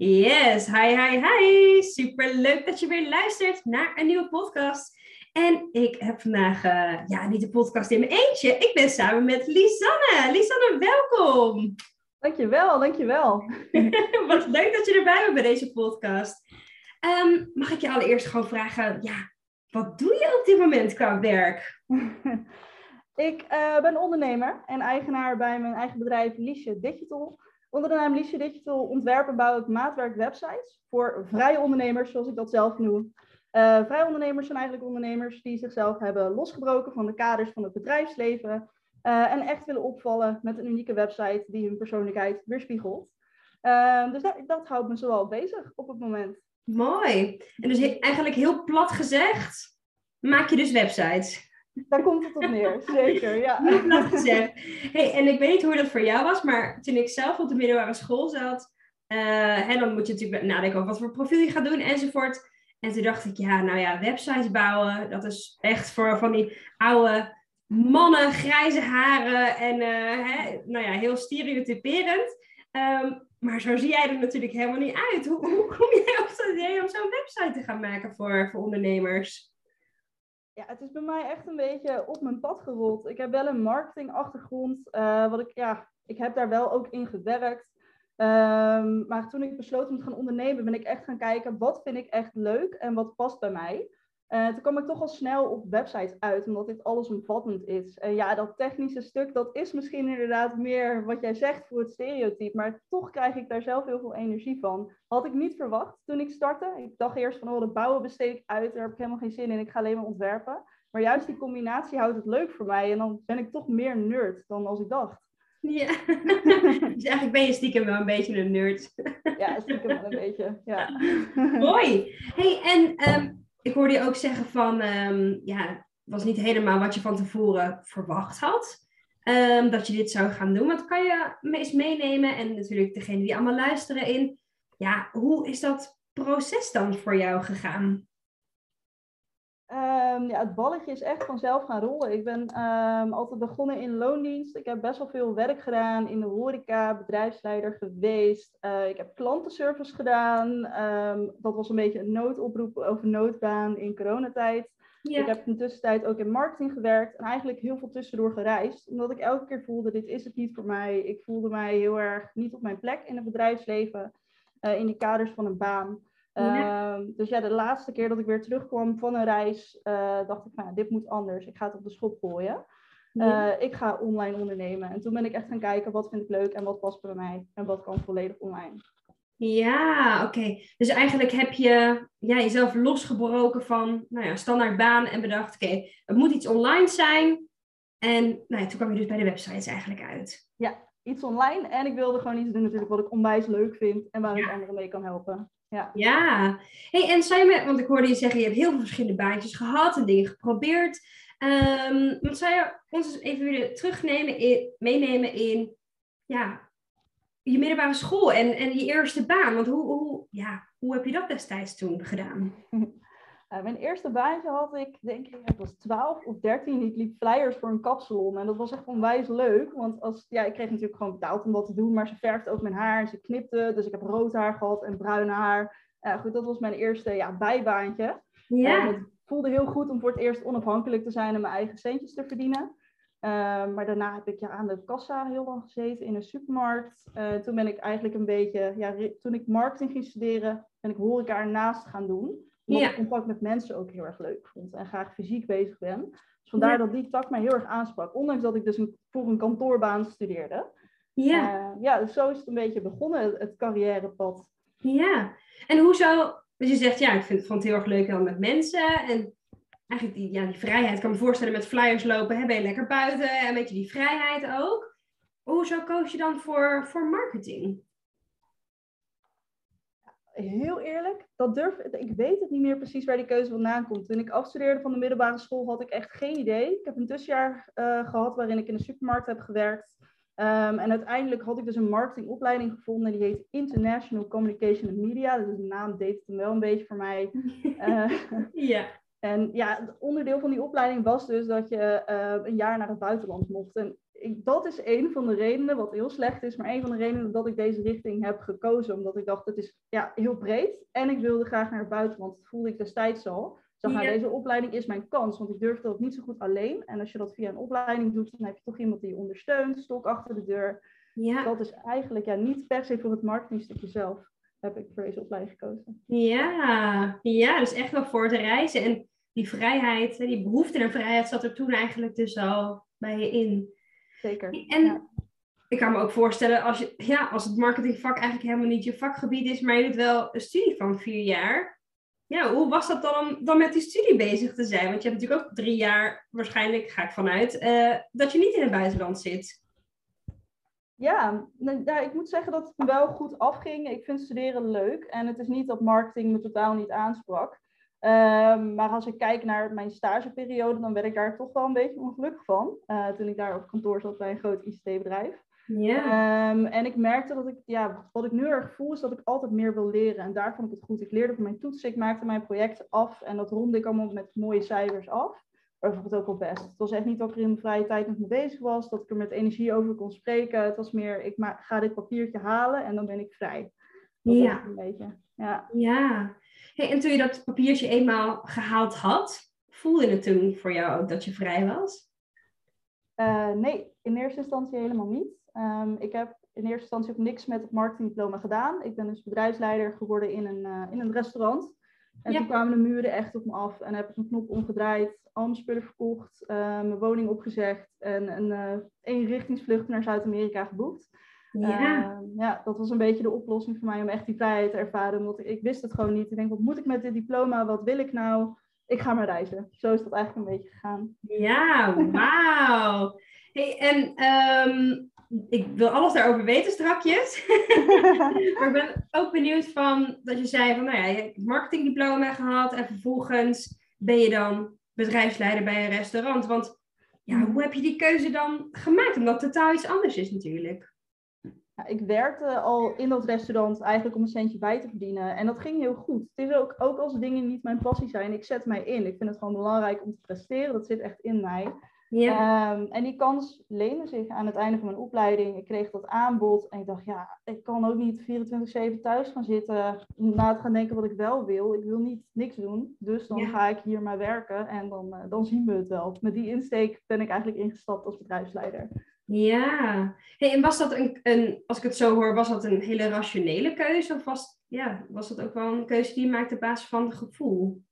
Yes, hi, hi, hi. Super leuk dat je weer luistert naar een nieuwe podcast. En ik heb vandaag, uh, ja, niet de podcast in mijn eentje. Ik ben samen met Lisanne. Lisanne, welkom. Dankjewel, dankjewel. Wat leuk dat je erbij bent bij deze podcast. Um, mag ik je allereerst gewoon vragen, ja, wat doe je op dit moment qua werk? ik uh, ben ondernemer en eigenaar bij mijn eigen bedrijf Liesje Digital. Onder de naam Liesje Digital ontwerpen bouw ik maatwerk websites voor vrije ondernemers, zoals ik dat zelf noem. Uh, vrije ondernemers zijn eigenlijk ondernemers die zichzelf hebben losgebroken van de kaders van het bedrijfsleven uh, en echt willen opvallen met een unieke website die hun persoonlijkheid weerspiegelt. Uh, dus dat, houdt me zoal bezig op het moment. Mooi. En dus eigenlijk heel plat gezegd, maak je dus websites. Daar komt het op neer, zeker. Ja. Plat gezegd. Hey, en ik weet niet hoe dat voor jou was, maar toen ik zelf op de middelbare school zat, uh, dan moet je natuurlijk nadenken over wat voor profiel je gaat doen enzovoort. En toen dacht ik, ja, nou ja, websites bouwen, dat is echt voor van die oude mannen, grijze haren en uh, hè, nou ja, heel stereotyperend. Um, maar zo zie jij er natuurlijk helemaal niet uit. Hoe, hoe kom jij op het idee om zo'n website te gaan maken voor, voor ondernemers? Ja, het is bij mij echt een beetje op mijn pad gerold. Ik heb wel een marketingachtergrond. Uh, wat ik, ja, ik heb daar wel ook in gewerkt. Um, maar toen ik besloot om te gaan ondernemen, ben ik echt gaan kijken wat vind ik echt leuk en wat past bij mij. Uh, toen kwam ik toch al snel op websites uit, omdat dit allesomvattend is. En ja, dat technische stuk, dat is misschien inderdaad meer wat jij zegt voor het stereotype, maar toch krijg ik daar zelf heel veel energie van. Had ik niet verwacht toen ik startte. Ik dacht eerst van, oh, dat bouwen besteed ik uit, daar heb ik helemaal geen zin in, ik ga alleen maar ontwerpen. Maar juist die combinatie houdt het leuk voor mij en dan ben ik toch meer nerd dan als ik dacht. Ja, dus eigenlijk ben je stiekem wel een beetje een nerd. ja, stiekem wel een beetje, ja. Mooi. Hey, en um, ik hoorde je ook zeggen van, um, ja, het was niet helemaal wat je van tevoren verwacht had. Um, dat je dit zou gaan doen. Wat kan je eens meenemen? En natuurlijk degene die allemaal luisteren in. Ja, hoe is dat proces dan voor jou gegaan? Um, ja, het balletje is echt vanzelf gaan rollen. Ik ben um, altijd begonnen in loondienst. Ik heb best wel veel werk gedaan in de horeca, bedrijfsleider geweest. Uh, ik heb klantenservice gedaan. Um, dat was een beetje een noodoproep over noodbaan in coronatijd. Ja. Ik heb in de tussentijd ook in marketing gewerkt en eigenlijk heel veel tussendoor gereisd. Omdat ik elke keer voelde, dit is het niet voor mij. Ik voelde mij heel erg niet op mijn plek in het bedrijfsleven, uh, in de kaders van een baan. Ja. Uh, dus ja, de laatste keer dat ik weer terugkwam van een reis, uh, dacht ik, nou, dit moet anders. Ik ga het op de schop gooien. Ja. Uh, ik ga online ondernemen. En toen ben ik echt gaan kijken, wat vind ik leuk en wat past bij mij en wat kan volledig online. Ja, oké. Okay. Dus eigenlijk heb je ja, jezelf losgebroken van nou ja, standaard baan en bedacht, oké, okay, het moet iets online zijn. En nou ja, toen kwam je dus bij de websites eigenlijk uit. Ja, iets online. En ik wilde gewoon iets doen natuurlijk wat ik onwijs leuk vind en waar ik anderen mee kan helpen. Ja. ja. Hey, en zou je met, want ik hoorde je zeggen, je hebt heel veel verschillende baantjes gehad en dingen geprobeerd. Um, wat zou je ons eens even willen terugnemen, in, meenemen in ja, je middelbare school en, en je eerste baan? Want hoe, hoe, ja, hoe heb je dat destijds toen gedaan? Uh, mijn eerste baantje had ik, denk ik, ik was 12 of 13. Ik liep flyers voor een kapsalon. En dat was echt onwijs leuk. Want als, ja, ik kreeg natuurlijk gewoon betaald om dat te doen. Maar ze verfde ook mijn haar en ze knipte. Dus ik heb rood haar gehad en bruin haar. Uh, goed, dat was mijn eerste ja, bijbaantje. Ja. Uh, het voelde heel goed om voor het eerst onafhankelijk te zijn en mijn eigen centjes te verdienen. maar daarna heb ik ja, aan de kassa heel lang gezeten in een supermarkt. toen ben ik eigenlijk een beetje, ja, toen ik marketing ging studeren, ben ik horeca ernaast gaan doen omdat ja. ik contact met mensen ook heel erg leuk vond en graag fysiek bezig ben. Dus vandaar ja. dat die tak mij heel erg aansprak. Ondanks dat ik dus een, voor een kantoorbaan studeerde. Ja. Uh, ja, dus zo is het een beetje begonnen, het, het carrièrepad. Ja, en hoezo, dus je zegt ja, ik vind, vond het heel erg leuk dan met mensen. En eigenlijk die, ja, die vrijheid. Ik kan me voorstellen met flyers lopen, hè, ben je lekker buiten. En een beetje die vrijheid ook. Hoezo koos je dan voor, voor marketing? Heel eerlijk, dat durf, ik weet het niet meer precies waar die keuze vandaan komt. Toen ik afstudeerde van de middelbare school had ik echt geen idee. Ik heb een tussenjaar uh, gehad waarin ik in de supermarkt heb gewerkt. Um, en uiteindelijk had ik dus een marketingopleiding gevonden. Die heet International Communication and Media. Dus de naam deed het hem wel een beetje voor mij. Uh, ja. En ja, het onderdeel van die opleiding was dus dat je uh, een jaar naar het buitenland mocht. En ik, dat is een van de redenen, wat heel slecht is, maar een van de redenen dat ik deze richting heb gekozen. Omdat ik dacht, het is ja, heel breed. En ik wilde graag naar het buitenland. Dat voelde ik destijds al. Dacht, nou, deze opleiding is mijn kans, want ik durfde dat niet zo goed alleen. En als je dat via een opleiding doet, dan heb je toch iemand die je ondersteunt, stok achter de deur. Ja. Dat is eigenlijk ja, niet per se voor het marketingstukje zelf heb ik voor deze opleiding gekozen. Ja, ja, dus echt wel voor te reizen. En die vrijheid, die behoefte naar vrijheid zat er toen eigenlijk dus al bij je in. Zeker. En ik kan me ook voorstellen, als, je, ja, als het marketingvak eigenlijk helemaal niet je vakgebied is, maar je doet wel een studie van vier jaar. Ja, hoe was dat dan om dan met die studie bezig te zijn? Want je hebt natuurlijk ook drie jaar, waarschijnlijk ga ik vanuit, uh, dat je niet in het buitenland zit. Ja, nou, ik moet zeggen dat het me wel goed afging. Ik vind studeren leuk en het is niet dat marketing me totaal niet aansprak. Um, maar als ik kijk naar mijn stageperiode, dan werd ik daar toch wel een beetje ongelukkig van. Uh, toen ik daar op kantoor zat bij een groot ICT-bedrijf. Ja. Um, en ik merkte dat ik, ja, wat ik nu erg voel, is dat ik altijd meer wil leren. En daar vond ik het goed. Ik leerde van mijn toetsen, ik maakte mijn projecten af en dat ronde ik allemaal met mooie cijfers af. Maar vond het ook wel best. Het was echt niet dat ik er in de vrije tijd nog mee bezig was, dat ik er met energie over kon spreken. Het was meer, ik ga dit papiertje halen en dan ben ik vrij. Dat ja. Een beetje. Ja. ja. Hey, en toen je dat papiertje eenmaal gehaald had, voelde het toen voor jou ook dat je vrij was? Uh, nee, in eerste instantie helemaal niet. Um, ik heb in eerste instantie ook niks met het marketingdiploma gedaan. Ik ben dus bedrijfsleider geworden in een, uh, in een restaurant. En toen kwamen de muren echt op me af en heb ik een knop omgedraaid, al mijn spullen verkocht, uh, mijn woning opgezegd en een eenrichtingsvlucht naar Zuid-Amerika geboekt. Ja. Uh, ja, dat was een beetje de oplossing voor mij om echt die vrijheid te ervaren. Omdat ik, wist het gewoon niet. Ik denk, wat moet ik met dit diploma? Wat wil ik nou? Ik ga maar reizen. Zo is dat eigenlijk een beetje gegaan. Ja, wauw. Hey, en um, ik wil alles daarover weten strakjes. maar ik ben ook benieuwd van dat je zei van, nou ja, je hebt marketingdiploma gehad en vervolgens ben je dan bedrijfsleider bij een restaurant. Want ja, mm. hoe heb je die keuze dan gemaakt? Omdat het totaal iets anders is natuurlijk. Ja, ik werkte al in dat restaurant eigenlijk om een centje bij te verdienen. En dat ging heel goed. Het is ook, ook als dingen niet mijn passie zijn, ik zet mij in. Ik vind het gewoon belangrijk om te presteren. Dat zit echt in mij. Ja. Um, en die kans leende zich aan het einde van mijn opleiding. Ik kreeg dat aanbod en ik dacht, ja, ik kan ook niet 24-7 thuis gaan zitten na te gaan denken wat ik wel wil. Ik wil niet niks doen, dus dan ga ik hier maar werken en dan, uh, dan zien we het wel. Met die insteek ben ik eigenlijk ingestapt als bedrijfsleider. Ja, hey, en was dat een, een, als ik het zo hoor, was dat een hele rationele keuze? Of was, ja, was dat ook wel een keuze die je maakte op basis van het gevoel?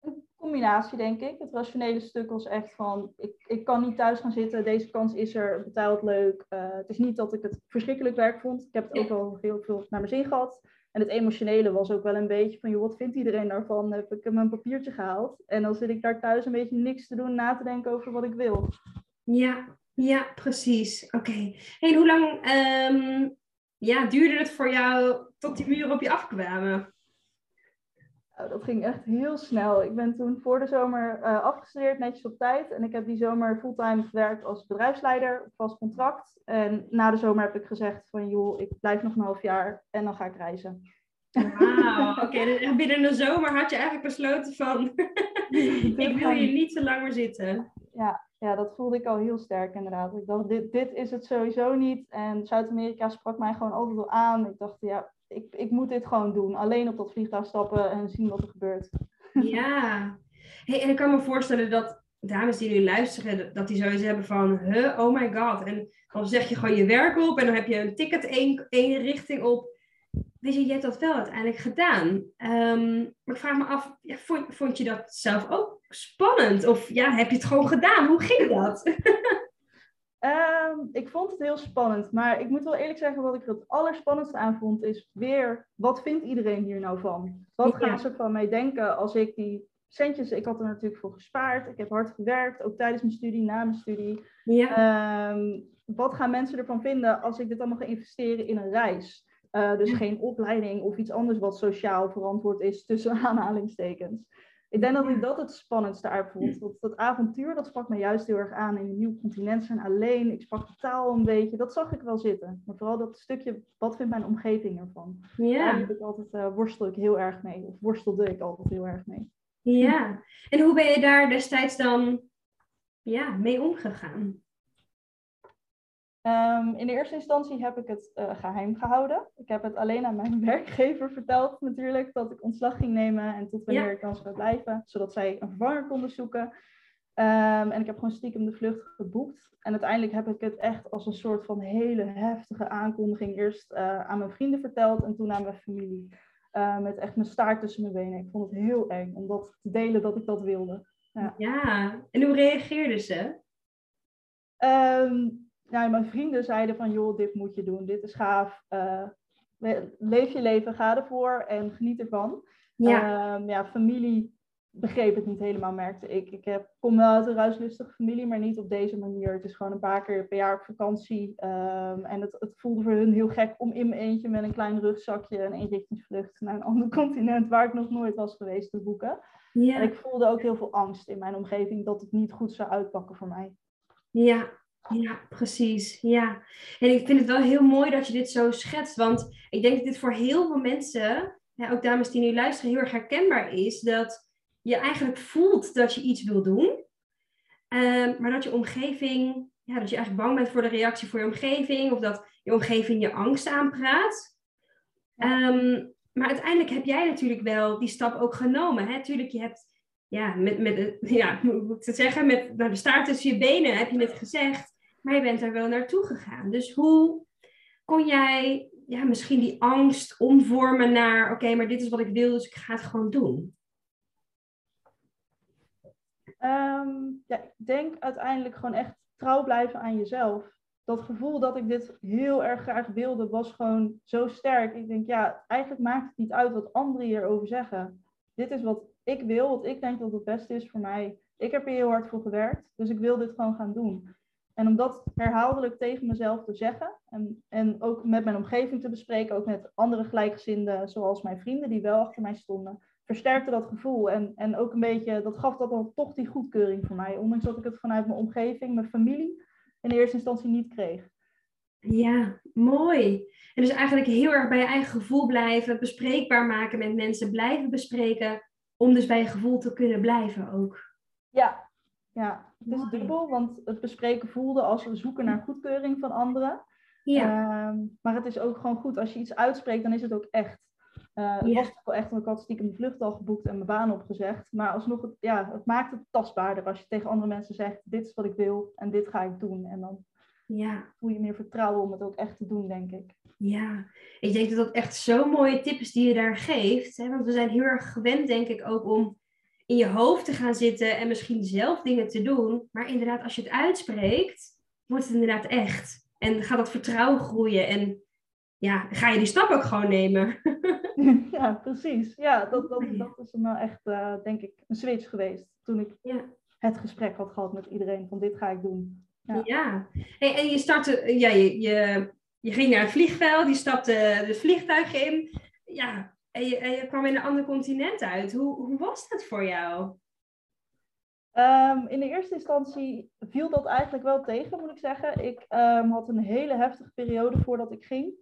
Een combinatie, denk ik. Het rationele stuk was echt van, ik, ik kan niet thuis gaan zitten, deze kans is er, betaald leuk. Uh, het is niet dat ik het verschrikkelijk werk vond. Ik heb het ook wel heel veel naar mijn zin gehad. En het emotionele was ook wel een beetje van, joh, wat vindt iedereen daarvan? Heb ik mijn papiertje gehaald? En dan zit ik daar thuis een beetje niks te doen, na te denken over wat ik wil. Ja, ja, precies. Oké. Okay. En hoe lang um, ja, duurde het voor jou tot die muren op je afkwamen? Nou, dat ging echt heel snel. Ik ben toen voor de zomer uh, afgestudeerd, netjes op tijd. En ik heb die zomer fulltime gewerkt als bedrijfsleider, vast contract. En na de zomer heb ik gezegd van, joh, ik blijf nog een half jaar en dan ga ik reizen. Wauw, oké. Okay, binnen de zomer had je eigenlijk besloten van, ik wil hier niet zo lang meer zitten. Ja, ja, dat voelde ik al heel sterk inderdaad. Ik dacht, dit, dit is het sowieso niet. En Zuid-Amerika sprak mij gewoon altijd aan. Ik dacht, ja, ik, ik moet dit gewoon doen. Alleen op dat vliegtuig stappen en zien wat er gebeurt. Ja. Hey, en ik kan me voorstellen dat dames die nu luisteren, dat die zoiets hebben van, huh, oh my god. En dan zeg je gewoon je werk op en dan heb je een ticket één, richting op. Weet je, je hebt dat wel uiteindelijk gedaan. Um, maar ik vraag me af, ja, vond, vond je dat zelf ook spannend? Of ja, heb je het gewoon gedaan? Hoe ging dat? um, ik vond het heel spannend. Maar ik moet wel eerlijk zeggen, wat ik het allerspannendste aan vond, is weer, wat vindt iedereen hier nou van? Wat gaan ze van mij denken als ik die centjes, ik had er natuurlijk voor gespaard. Ik heb hard gewerkt, ook tijdens mijn studie, na mijn studie. Ja. Ehm, wat gaan mensen ervan vinden als ik dit allemaal ga investeren in een reis? Uh, dus geen opleiding of iets anders wat sociaal verantwoord is, tussen aanhalingstekens. Ik denk dat ik dat het spannendste uit vond. Dat, dat avontuur, dat sprak me juist heel erg aan in een nieuw continent zijn alleen. Ik sprak de taal een beetje, dat zag ik wel zitten. Maar vooral dat stukje, wat vindt mijn omgeving ervan? Ja. Daar ik altijd, uh, worstel ik heel erg mee. Of worstelde ik altijd heel erg mee. Ja. En hoe ben je daar destijds dan ja, mee omgegaan? Um, in de eerste instantie heb ik het uh, geheim gehouden. Ik heb het alleen aan mijn werkgever verteld natuurlijk dat ik ontslag ging nemen en tot wanneer ja. ik dan zou blijven, zodat zij een vervanger konden zoeken. Um, en ik heb gewoon stiekem de vlucht geboekt. En uiteindelijk heb ik het echt als een soort van hele heftige aankondiging eerst uh, aan mijn vrienden verteld en toen aan mijn familie. Uh, met echt mijn staart tussen mijn benen. Ik vond het heel eng om dat te delen dat ik dat wilde. Ja, ja. en hoe reageerden ze? Um, nou, mijn vrienden zeiden van, joh, dit moet je doen, dit is gaaf. Uh, leef je leven, ga ervoor en geniet ervan. Ja. Um, ja, familie begreep het niet helemaal, merkte ik. Ik heb, kom wel uit een ruislustige familie, maar niet op deze manier. Het is gewoon een paar keer per jaar op vakantie. Um, en het, het, voelde voor hun heel gek om in mijn eentje met een klein rugzakje een eenrichtingsvlucht naar een ander continent waar ik nog nooit was geweest te boeken. Ja. En ik voelde ook heel veel angst in mijn omgeving dat het niet goed zou uitpakken voor mij. Ja, ja, precies. Ja. En ik vind het wel heel mooi dat je dit zo schetst. Want ik denk dat dit voor heel veel mensen, ja, ook dames die nu luisteren, heel erg herkenbaar is. Dat je eigenlijk voelt dat je iets wil doen. Um, maar dat je omgeving, ja, dat je eigenlijk bang bent voor de reactie voor je omgeving. Of dat je omgeving je angst aanpraat. Um, maar uiteindelijk heb jij natuurlijk wel die stap ook genomen. Hè? Tuurlijk, je hebt ja, met, met, ja, hoe moet ik het zeggen, met nou, de staart tussen je benen, heb je net gezegd. Maar je bent er wel naartoe gegaan. Dus hoe kon jij ja, misschien die angst omvormen naar, oké, maar dit is wat ik wil, dus ik ga het gewoon doen? Um, ja, ik denk uiteindelijk gewoon echt trouw blijven aan jezelf. Dat gevoel dat ik dit heel erg graag wilde, was gewoon zo sterk. Ik denk, ja, eigenlijk maakt het niet uit wat anderen hierover zeggen. Dit is wat ik wil, wat ik denk dat het beste is voor mij. Ik heb hier heel hard voor gewerkt, dus ik wil dit gewoon gaan doen. En om dat herhaaldelijk tegen mezelf te zeggen en, en ook met mijn omgeving te bespreken, ook met andere gelijkgezinden, zoals mijn vrienden die wel achter mij stonden, versterkte dat gevoel. En, en ook een beetje, dat gaf dat dan toch die goedkeuring voor mij, ondanks dat ik het vanuit mijn omgeving, mijn familie, in eerste instantie niet kreeg. Ja, mooi. En dus eigenlijk heel erg bij je eigen gevoel blijven, bespreekbaar maken met mensen, blijven bespreken, om dus bij je gevoel te kunnen blijven ook. Ja, ja, het is dubbel, want het bespreken voelde als we zoeken naar goedkeuring van anderen. Ja. Um, maar het is ook gewoon goed, als je iets uitspreekt, dan is het ook echt. Uh, het Ja. was wel echt, want ik had stiekem de vlucht al geboekt en mijn baan opgezegd. Maar alsnog, het, ja, het maakt het tastbaarder als je tegen andere mensen zegt, dit is wat ik wil en dit ga ik doen. En dan Ja, voel je meer vertrouwen om het ook echt te doen, denk ik. ja. Ik denk dat dat echt zo'n mooie tip is die je daar geeft. Hè? Want we zijn heel erg gewend, denk ik, ook om in je hoofd te gaan zitten en misschien zelf dingen te doen. Maar inderdaad, als je het uitspreekt, wordt het inderdaad echt. En gaat dat vertrouwen groeien en ja, ga je die stap ook gewoon nemen. ja, precies. Ja, dat, dat, dat is nou echt, eh, denk ik, een switch geweest. Toen ik Ja. het gesprek had gehad met iedereen van dit ga ik doen. Ja. Ja. Hey, en je startte, ja, je, je, je ging naar het vliegveld, je stapte het vliegtuig in. Ja, en je, en je kwam in een ander continent uit. Hoe, hoe was dat voor jou? Ehm, in de eerste instantie viel dat eigenlijk wel tegen, moet ik zeggen. Ik ehm, had een hele heftige periode voordat ik ging.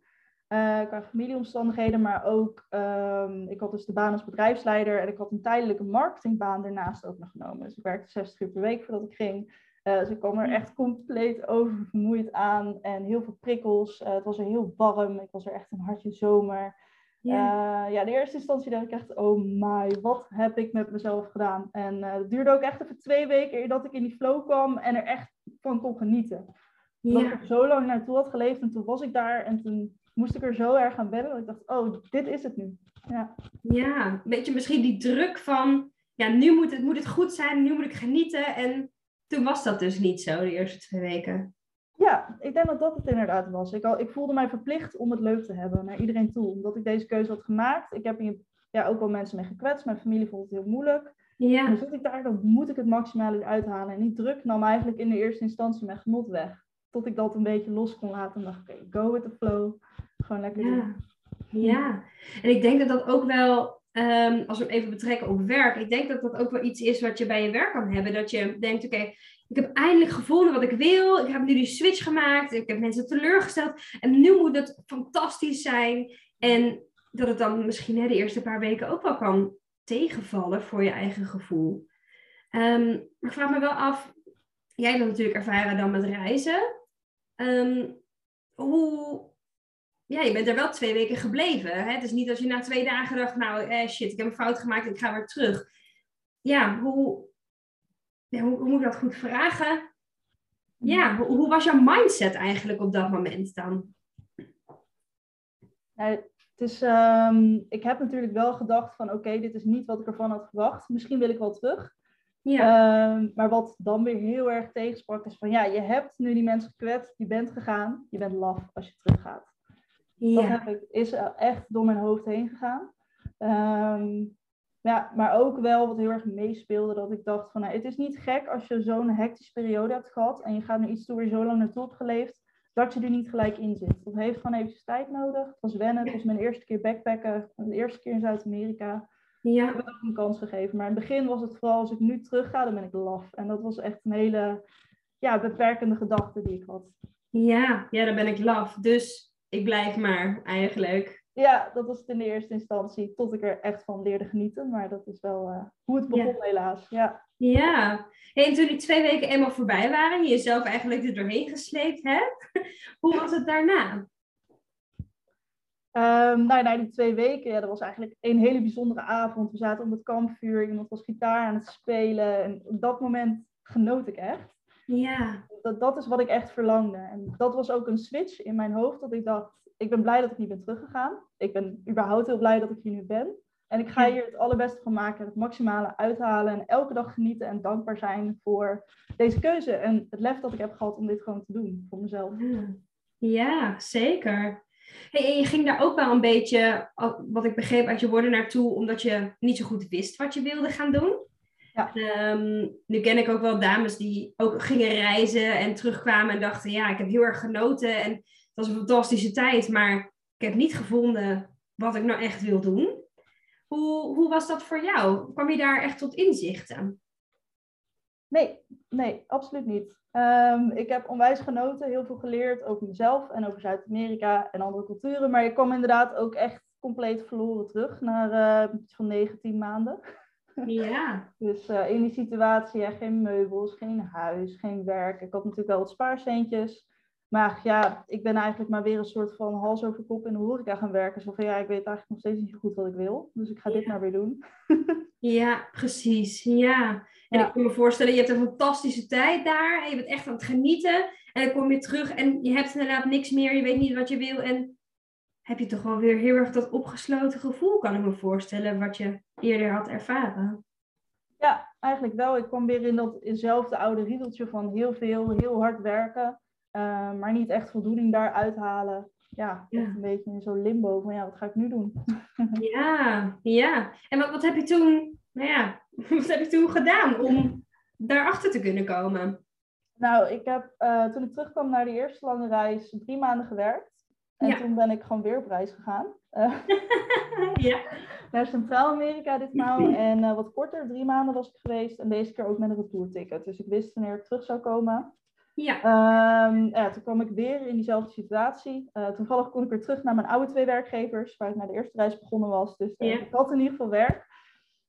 Eh, qua familieomstandigheden, maar ook, ehm, ik had dus de baan als bedrijfsleider en ik had een tijdelijke marketingbaan daarnaast ook nog genomen. Dus ik werkte 60 uur per week voordat ik ging. Eh, dus ik kwam er echt compleet over vermoeid aan en heel veel prikkels. Eh, het was er heel warm, ik was er echt een hartje zomer. Ja. Eh, ja, in de eerste instantie dacht ik echt, oh my, wat heb ik met mezelf gedaan? En eh, het duurde ook echt even twee weken dat ik in die flow kwam en er echt van kon genieten. Omdat ik er zo lang naartoe had geleefd en toen was ik daar en toen moest ik er zo erg aan wennen dat ik dacht, oh, dit is het nu. Ja, Ja, een beetje misschien die druk van, ja, nu moet het, moet het goed zijn, nu moet ik genieten. En toen was dat dus niet zo, de eerste twee weken. Ja ik denk dat dat het inderdaad was. Ik, al, ik voelde mij verplicht om het leuk te hebben naar iedereen toe, omdat ik deze keuze had gemaakt. Ik heb hier ja, ook wel mensen mee gekwetst, mijn familie vond het heel moeilijk. Ja. Dan zit ik daar, dan moet ik het maximale eruit halen. En die druk nam eigenlijk in de eerste instantie mijn genot weg. Tot ik dat een beetje los kon laten en dacht, oké, go with the flow. Gewoon lekker doen. Ja. ja, en ik denk dat dat ook wel, ehm, als we hem even betrekken op werk, ik denk dat dat ook wel iets is wat je bij je werk kan hebben. Dat je denkt, oké, ik heb eindelijk gevonden wat ik wil. Ik heb nu die switch gemaakt. Ik heb mensen teleurgesteld. En nu moet het fantastisch zijn. En dat het dan misschien hè, de eerste paar weken ook wel kan tegenvallen voor je eigen gevoel. Maar ik vraag me wel af, jij hebt natuurlijk ervaren dan met reizen. Ehm, hoe, ja, je bent er wel twee weken gebleven. Hè? Het is niet als je na twee dagen dacht, nou eh, shit, ik heb een fout gemaakt, ik ga weer terug. Ja, hoe, hoe, hoe moet ik dat goed vragen? Ja, hoe, hoe was jouw mindset eigenlijk op dat moment dan? Ja, het is, ehm, ik heb natuurlijk wel gedacht van oké, dit is niet wat ik ervan had verwacht. Misschien wil ik wel terug. Ja, Ehm, maar wat dan weer heel erg tegensprak is van ja, je hebt nu die mensen gekwetst, je bent gegaan, je bent laf als je teruggaat. Dat ja, heb ik, is echt door mijn hoofd heen gegaan. Ehm, ja, maar ook wel wat heel erg meespeelde, dat ik dacht van nou, het is niet gek als je zo'n hectische periode hebt gehad en je gaat nu iets toe waar je zo lang naartoe hebt geleefd, dat je er niet gelijk in zit. Dat heeft gewoon even tijd nodig. Het was wennen, het was mijn eerste keer backpacken, de eerste keer in Zuid-Amerika. Ik ja, heb het ook een kans gegeven. Maar in het begin was het vooral, als ik nu terug ga, dan ben ik laf. En dat was echt een hele ja, beperkende gedachte die ik had. ja, ja, dan ben ik laf. Dus ik blijf maar eigenlijk. Ja, dat was het in de eerste instantie, tot ik er echt van leerde genieten. Maar dat is wel eh, hoe het begon helaas. Ja. Ja, en toen die twee weken eenmaal voorbij waren, je jezelf eigenlijk er doorheen gesleept hebt, hoe was het daarna? Ehm, nou, na die twee weken, ja, dat was eigenlijk een hele bijzondere avond. We zaten om het kampvuur, iemand was gitaar aan het spelen. En op dat moment genoot ik echt. Ja, Dat, dat is wat ik echt verlangde. En dat was ook een switch in mijn hoofd, dat ik dacht, ik ben blij dat ik niet ben teruggegaan. Ik ben überhaupt heel blij dat ik hier nu ben. En ik ga hier het allerbeste van maken, het maximale uithalen en elke dag genieten en dankbaar zijn voor deze keuze en het lef dat ik heb gehad om dit gewoon te doen voor mezelf. ja zeker. Hey, en je ging daar ook wel een beetje, wat ik begreep uit je woorden naartoe, omdat je niet zo goed wist wat je wilde gaan doen. Ja. Ehm, nu ken ik ook wel dames die ook gingen reizen en terugkwamen en dachten, ja, ik heb heel erg genoten en was een fantastische tijd, maar ik heb niet gevonden wat ik nou echt wil doen. Hoe, hoe was dat voor jou? Kwam je daar echt tot inzichten? Nee, nee, absoluut niet. Ehm, ik heb onwijs genoten, heel veel geleerd over mezelf en over Zuid-Amerika en andere culturen. Maar ik kwam inderdaad ook echt compleet verloren terug naar eh, iets van 19 maanden. Ja, Dus eh, in die situatie, ja, geen meubels, geen huis, geen werk. Ik had natuurlijk wel wat spaarcentjes. Maar ja, ik ben eigenlijk maar weer een soort van hals over kop in de horeca gaan werken. Zo van ja, ik weet eigenlijk nog steeds niet zo goed wat ik wil. Dus ik ga dit maar weer doen. ja, precies. Ja. En Ja. ik kan me voorstellen, je hebt een fantastische tijd daar. En je bent echt aan het genieten. En dan kom je terug en je hebt inderdaad niks meer. Je weet niet wat je wil. En heb je toch wel weer heel erg dat opgesloten gevoel, kan ik me voorstellen, wat je eerder had ervaren. Ja, eigenlijk wel. Ik kwam weer in datzelfde oude riedeltje van heel veel, heel hard werken. Eh, maar niet echt voldoening daar uithalen. Ja, Ja. een beetje in zo'n limbo van ja, wat ga ik nu doen? Ja, ja. En wat, wat heb je toen, nou ja, wat heb je toen gedaan om daarachter te kunnen komen? Nou, ik heb eh, toen ik terugkwam naar die eerste lange reis drie maanden gewerkt. En Ja. toen ben ik gewoon weer op reis gegaan. Eh, ja. naar Centraal-Amerika ditmaal. En wat korter, drie maanden was ik geweest. En deze keer ook met een retourticket. Dus ik wist wanneer ik terug zou komen. Ja. Ehm, ja, toen kwam ik weer in diezelfde situatie. Eh, toevallig kon ik weer terug naar mijn oude twee werkgevers, waar ik naar de eerste reis begonnen was. Dus eh, ik had in ieder geval werk.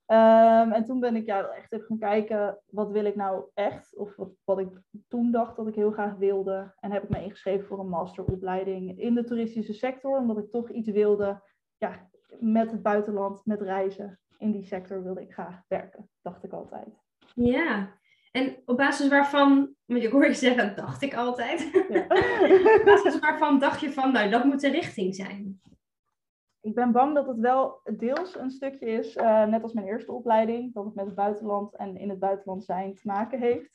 Ehm, en toen ben ik ja, echt even gaan kijken, wat wil ik nou echt? Of wat, wat ik toen dacht dat ik heel graag wilde. En heb ik me ingeschreven voor een masteropleiding in de toeristische sector, omdat ik toch iets wilde ja, met het buitenland, met reizen. In die sector wilde ik graag werken, dacht ik altijd. Ja. En op basis waarvan, want ik hoor je zeggen, dacht ik altijd. Ja. op basis waarvan dacht je van, nou, dat moet de richting zijn. Ik ben bang dat het wel deels een stukje is, eh, net als mijn eerste opleiding, dat het met het buitenland en in het buitenland zijn te maken heeft.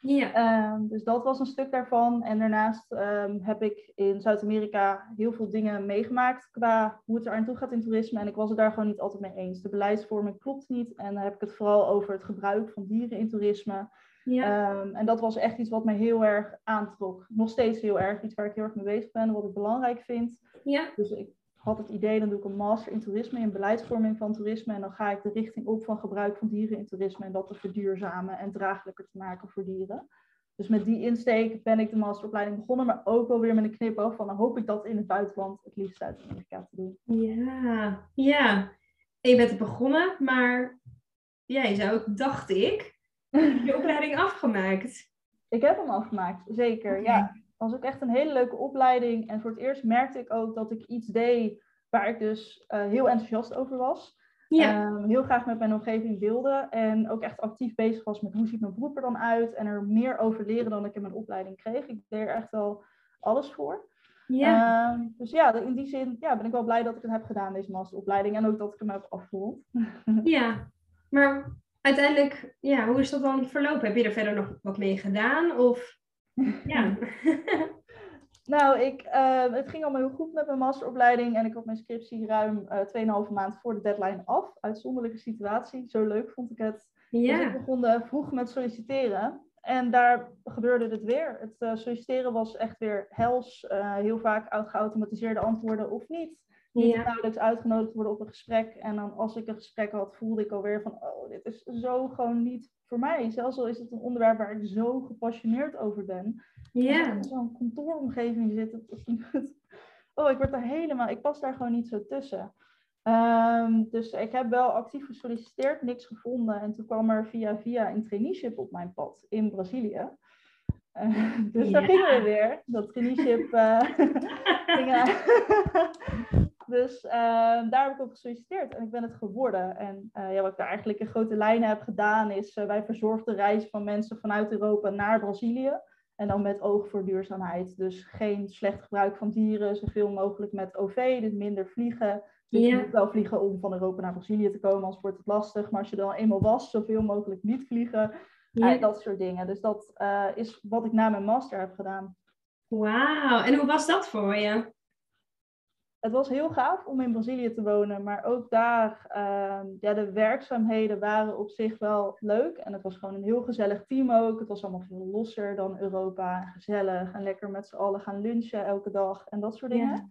Ja. Ehm, dus dat was een stuk daarvan. En daarnaast ehm, heb ik in Zuid-Amerika heel veel dingen meegemaakt qua hoe het er aan toe gaat in toerisme. En ik was het daar gewoon niet altijd mee eens. De beleidsvorming klopt niet. En dan heb ik het vooral over het gebruik van dieren in toerisme. Ja. Ehm, en dat was echt iets wat mij heel erg aantrok. Nog steeds heel erg. Iets waar ik heel erg mee bezig ben. Wat ik belangrijk vind. ja. Dus ik had het idee, dan doe ik een master in toerisme, in beleidsvorming van toerisme. En dan ga ik de richting op van gebruik van dieren in toerisme en dat te verduurzamen en draaglijker te maken voor dieren. Dus met die insteek ben ik de masteropleiding begonnen, maar ook wel weer met een knipoog van dan hoop ik dat in het buitenland, het liefst uit Amerika te doen. Ja, ja. En je bent er begonnen, maar ja, je zou ook, dacht ik, je opleiding afgemaakt. Ik heb hem afgemaakt, zeker. Ja, was ook echt een hele leuke opleiding. En voor het eerst merkte ik ook dat ik iets deed waar ik dus eh, heel enthousiast over was. Ja, Ehm, heel graag met mijn omgeving deelde. En ook echt actief bezig was met hoe ziet mijn beroep er dan uit. En er meer over leren dan ik in mijn opleiding kreeg. Ik deed er echt wel alles voor. ja. Ehm, dus ja, in die zin ja, ben ik wel blij dat ik het heb gedaan, deze masteropleiding. En ook dat ik hem heb afgerond. ja. Maar uiteindelijk, ja, hoe is dat dan verlopen? Heb je er verder nog wat mee gedaan? Of ja. Nou, ik, eh, het ging allemaal heel goed met mijn masteropleiding. En ik had mijn scriptie ruim eh 2,5 maand voor de deadline af. Uitzonderlijke situatie. Zo leuk vond ik het. Dus ik begon eh, vroeg met solliciteren. En daar gebeurde het weer. Het eh, solliciteren was echt weer hels. Heel vaak geautomatiseerde antwoorden of niet. Niet Ja. nauwelijks uitgenodigd worden op een gesprek. En dan als ik een gesprek had, voelde ik alweer van... Oh, dit is zo gewoon niet voor mij. Zelfs al is het een onderwerp waar ik zo gepassioneerd over ben. Ja. in zo'n kantooromgeving zit. Het, het- oh, ik word daar helemaal... Ik pas daar gewoon niet zo tussen. Ehm, dus ik heb wel actief gesolliciteerd, niks gevonden. En toen kwam er via via een traineeship op mijn pad in Brazilië. Eh, dus daar gingen we weer. Dat traineeship eh, ging, eh, Dus eh, daar heb ik op gesolliciteerd en ik ben het geworden. En eh, ja, wat ik daar eigenlijk in grote lijnen heb gedaan, is eh, wij verzorgden reis van mensen vanuit Europa naar Brazilië. En dan met oog voor duurzaamheid. Dus geen slecht gebruik van dieren, zoveel mogelijk met OV, dus minder vliegen. Dus je Ja. moet wel vliegen om van Europa naar Brazilië te komen, anders wordt het lastig. Maar als je dan eenmaal was, zoveel mogelijk niet vliegen. Ja. Eh, dat soort dingen. Dus dat is wat ik na mijn master heb gedaan. Wauw. En hoe was dat voor je? Het was heel gaaf om in Brazilië te wonen, maar ook daar, ehm, ja, de werkzaamheden waren op zich wel leuk. En het was gewoon een heel gezellig team ook. Het was allemaal veel losser dan Europa. Gezellig en lekker met z'n allen gaan lunchen elke dag en dat soort dingen. Ja.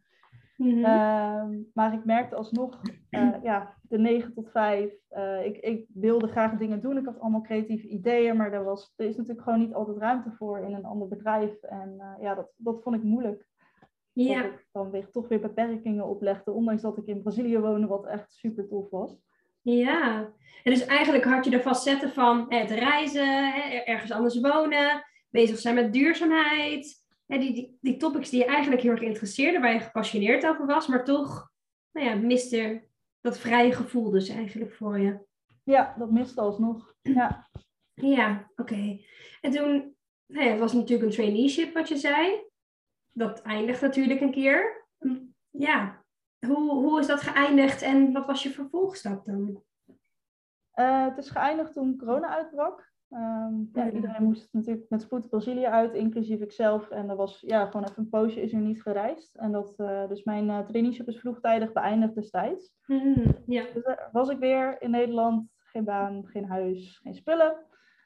Mhm. Ehm, maar ik merkte alsnog, eh, ja, de 9 tot 5. eh, ik, ik wilde graag dingen doen. Ik had allemaal creatieve ideeën, maar er, was, er is natuurlijk gewoon niet altijd ruimte voor in een ander bedrijf. En eh, ja, dat, dat vond ik moeilijk. Ja. Dat ik dan weer, toch weer beperkingen oplegde, ondanks dat ik in Brazilië woonde, wat echt super tof was. Ja, en dus eigenlijk had je de facetten van het reizen, ergens anders wonen, bezig zijn met duurzaamheid. Die, die, die topics die je eigenlijk heel erg interesseerde, waar je gepassioneerd over was, maar toch nou ja, miste dat vrije gevoel dus eigenlijk voor je. Ja, dat miste alsnog. Ja, Ja, oké. En toen, nou ja, het was natuurlijk een traineeship wat je zei. Dat eindigt natuurlijk een keer. Ja, hoe, hoe is dat geëindigd en wat was je vervolgstap dan? Eh, het is geëindigd toen corona uitbrak. Ehm, ja, Ja. iedereen moest natuurlijk met spoed Brazilië uit, inclusief ikzelf. En er was ja, gewoon even een poosje is er niet gereisd. En dat, eh, dus mijn eh, traineeship is vroegtijdig beëindigd destijds. Mhm, ja. Dus daar was ik weer in Nederland. Geen baan, geen huis, geen spullen.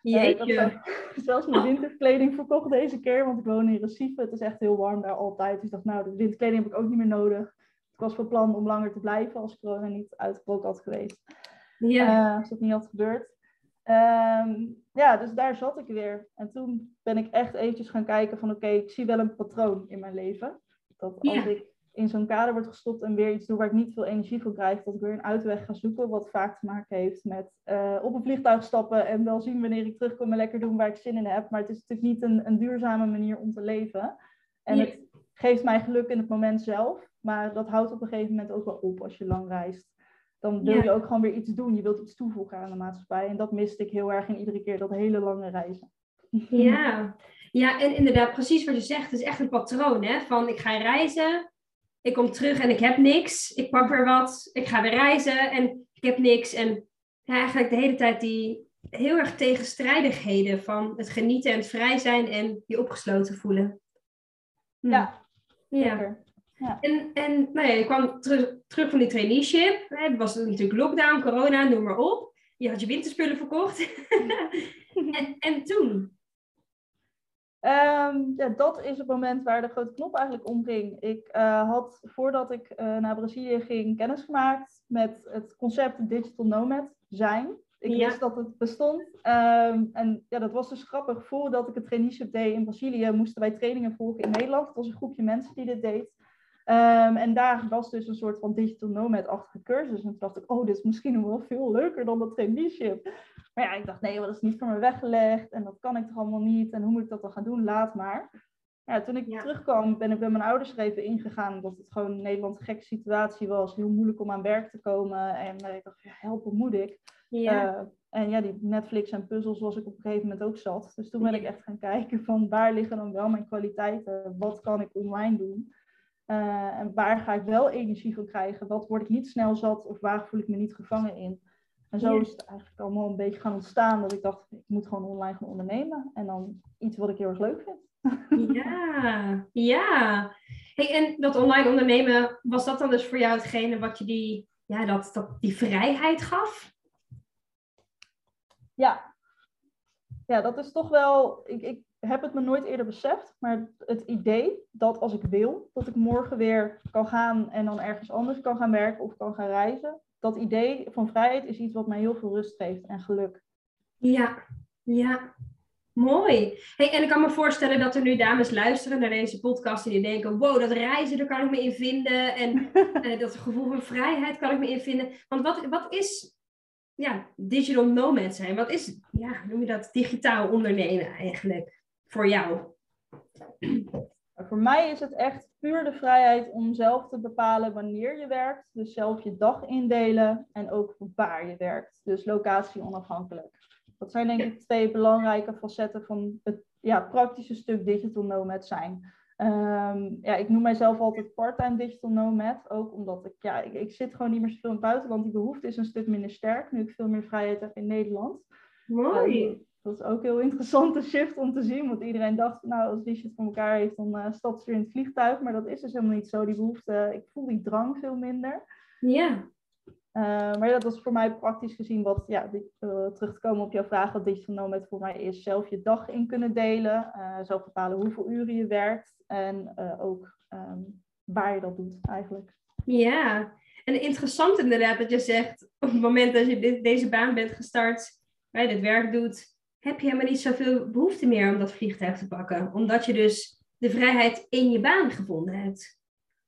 Eh, Jeetje. zelfs, mijn winterkleding verkocht deze keer, want ik woon in Recife. Het is echt heel warm daar altijd. Dus ik dacht, nou, de winterkleding heb ik ook niet meer nodig. Ik was van plan om langer te blijven als corona niet uitgebroken had geweest. Ja. Eh, als dat niet had gebeurd. Ehm, ja, dus daar zat ik weer. En toen ben ik echt eventjes gaan kijken van oké, ik zie wel een patroon in mijn leven. Dat als Ja. ik in zo'n kader word gestopt en weer iets doe waar ik niet veel energie voor krijg, dat ik weer een uitweg ga zoeken. Wat vaak te maken heeft met eh, op een vliegtuig stappen en wel zien wanneer ik terugkom en lekker doen waar ik zin in heb. Maar het is natuurlijk niet een, een duurzame manier om te leven. En het geeft mij geluk in het moment zelf. Maar dat houdt op een gegeven moment ook wel op als je lang reist. Dan wil Ja. je ook gewoon weer iets doen. Je wilt iets toevoegen aan de maatschappij. En dat miste ik heel erg in iedere keer, dat hele lange reizen. Ja. ja, en inderdaad, precies wat je zegt. Het is echt een patroon, hè? Van ik ga reizen, ik kom terug en ik heb niks. Ik pak weer wat, ik ga weer reizen en ik heb niks. En ja, eigenlijk de hele tijd die, heel erg tegenstrijdigheden van het genieten en het vrij zijn en je opgesloten voelen. Hm. Ja, ja. Ja. En, en nou ja, je kwam terug, terug van die traineeship. Het was natuurlijk lockdown, corona, noem maar op. Je had je winterspullen verkocht. en, en toen? Ehm, ja, dat is het moment waar de grote knop eigenlijk omging. Ik uh, had, voordat ik uh, naar Brazilië ging, kennis gemaakt met het concept digital nomad zijn. Ik wist dat het bestond. Um, en ja, dat was dus grappig. Voordat ik het traineeship deed in Brazilië, moesten wij trainingen volgen in Nederland. Het was een groepje mensen die dit deed. Um, en daar was dus een soort van digital nomad-achtige cursus. En toen dacht ik, oh, dit is misschien nog wel veel leuker dan dat traineeship. Maar ja, ik dacht, nee, dat is niet voor me weggelegd. En dat kan ik toch allemaal niet. En hoe moet ik dat dan gaan doen? Laat maar. Ja, toen ik terugkwam, ben ik bij mijn ouders er even ingegaan. Dat het gewoon in Nederland een gekke situatie was. Heel moeilijk om aan werk te komen. En uh, ik dacht, ja, helpen moet ik. Ja. Uh, en ja, die Netflix en puzzels was ik op een gegeven moment ook zat. Dus toen ben ik echt gaan kijken van waar liggen dan wel mijn kwaliteiten? Wat kan ik online doen? Uh, en waar ga ik wel energie van krijgen? Wat word ik niet snel zat of waar voel ik me niet gevangen in? En zo is het eigenlijk allemaal een beetje gaan ontstaan dat ik dacht, ik moet gewoon online gaan ondernemen. En dan iets wat ik heel erg leuk vind. Ja, ja. Hey, en dat online ondernemen, was dat dan dus voor jou hetgene wat je die, ja, dat, dat, die vrijheid gaf? Ja. Ja, dat is toch wel, ik, ik heb het me nooit eerder beseft, maar het idee dat als ik wil, dat ik morgen weer kan gaan en dan ergens anders kan gaan werken of kan gaan reizen, dat idee van vrijheid is iets wat mij heel veel rust geeft en geluk. Ja, ja. Mooi. Hey, en ik kan me voorstellen dat er nu dames luisteren naar deze podcast en die denken, wow, dat reizen, daar kan ik me in vinden. En uh, dat gevoel van vrijheid kan ik me in vinden. Want wat, wat is ja, digital nomad zijn? Wat is, ja, noem je dat, digitaal ondernemen eigenlijk voor jou? Voor mij is het echt puur de vrijheid om zelf te bepalen wanneer je werkt. Dus zelf je dag indelen en ook waar je werkt. Dus locatie onafhankelijk. Dat zijn denk ik twee belangrijke facetten van het ja, praktische stuk digital nomad zijn. Um, ja, ik noem mijzelf altijd part-time digital nomad. Ook omdat ik, ja, ik, ik, zit gewoon niet meer zoveel in het buitenland. Die behoefte is een stuk minder sterk, nu ik veel meer vrijheid heb in Nederland. Mooi. Um, dat is ook een heel interessante shift om te zien. Want iedereen dacht, nou, als die shit voor elkaar heeft, dan uh, stapt ze in het vliegtuig. Maar dat is dus helemaal niet zo. Die behoefte, ik voel die drang veel minder. Ja. Uh, maar dat was voor mij praktisch gezien wat, ja, uh, terug te komen op jouw vraag, wat digital nomad voor mij is. Zelf je dag in kunnen delen, zelf bepalen hoeveel uren je werkt en ook um, waar je dat doet eigenlijk. Ja, en interessant inderdaad dat je zegt, op het moment dat je dit, deze baan bent gestart, waar je dit werk doet, heb je helemaal niet zoveel behoefte meer om dat vliegtuig te pakken. Omdat je dus de vrijheid in je baan gevonden hebt.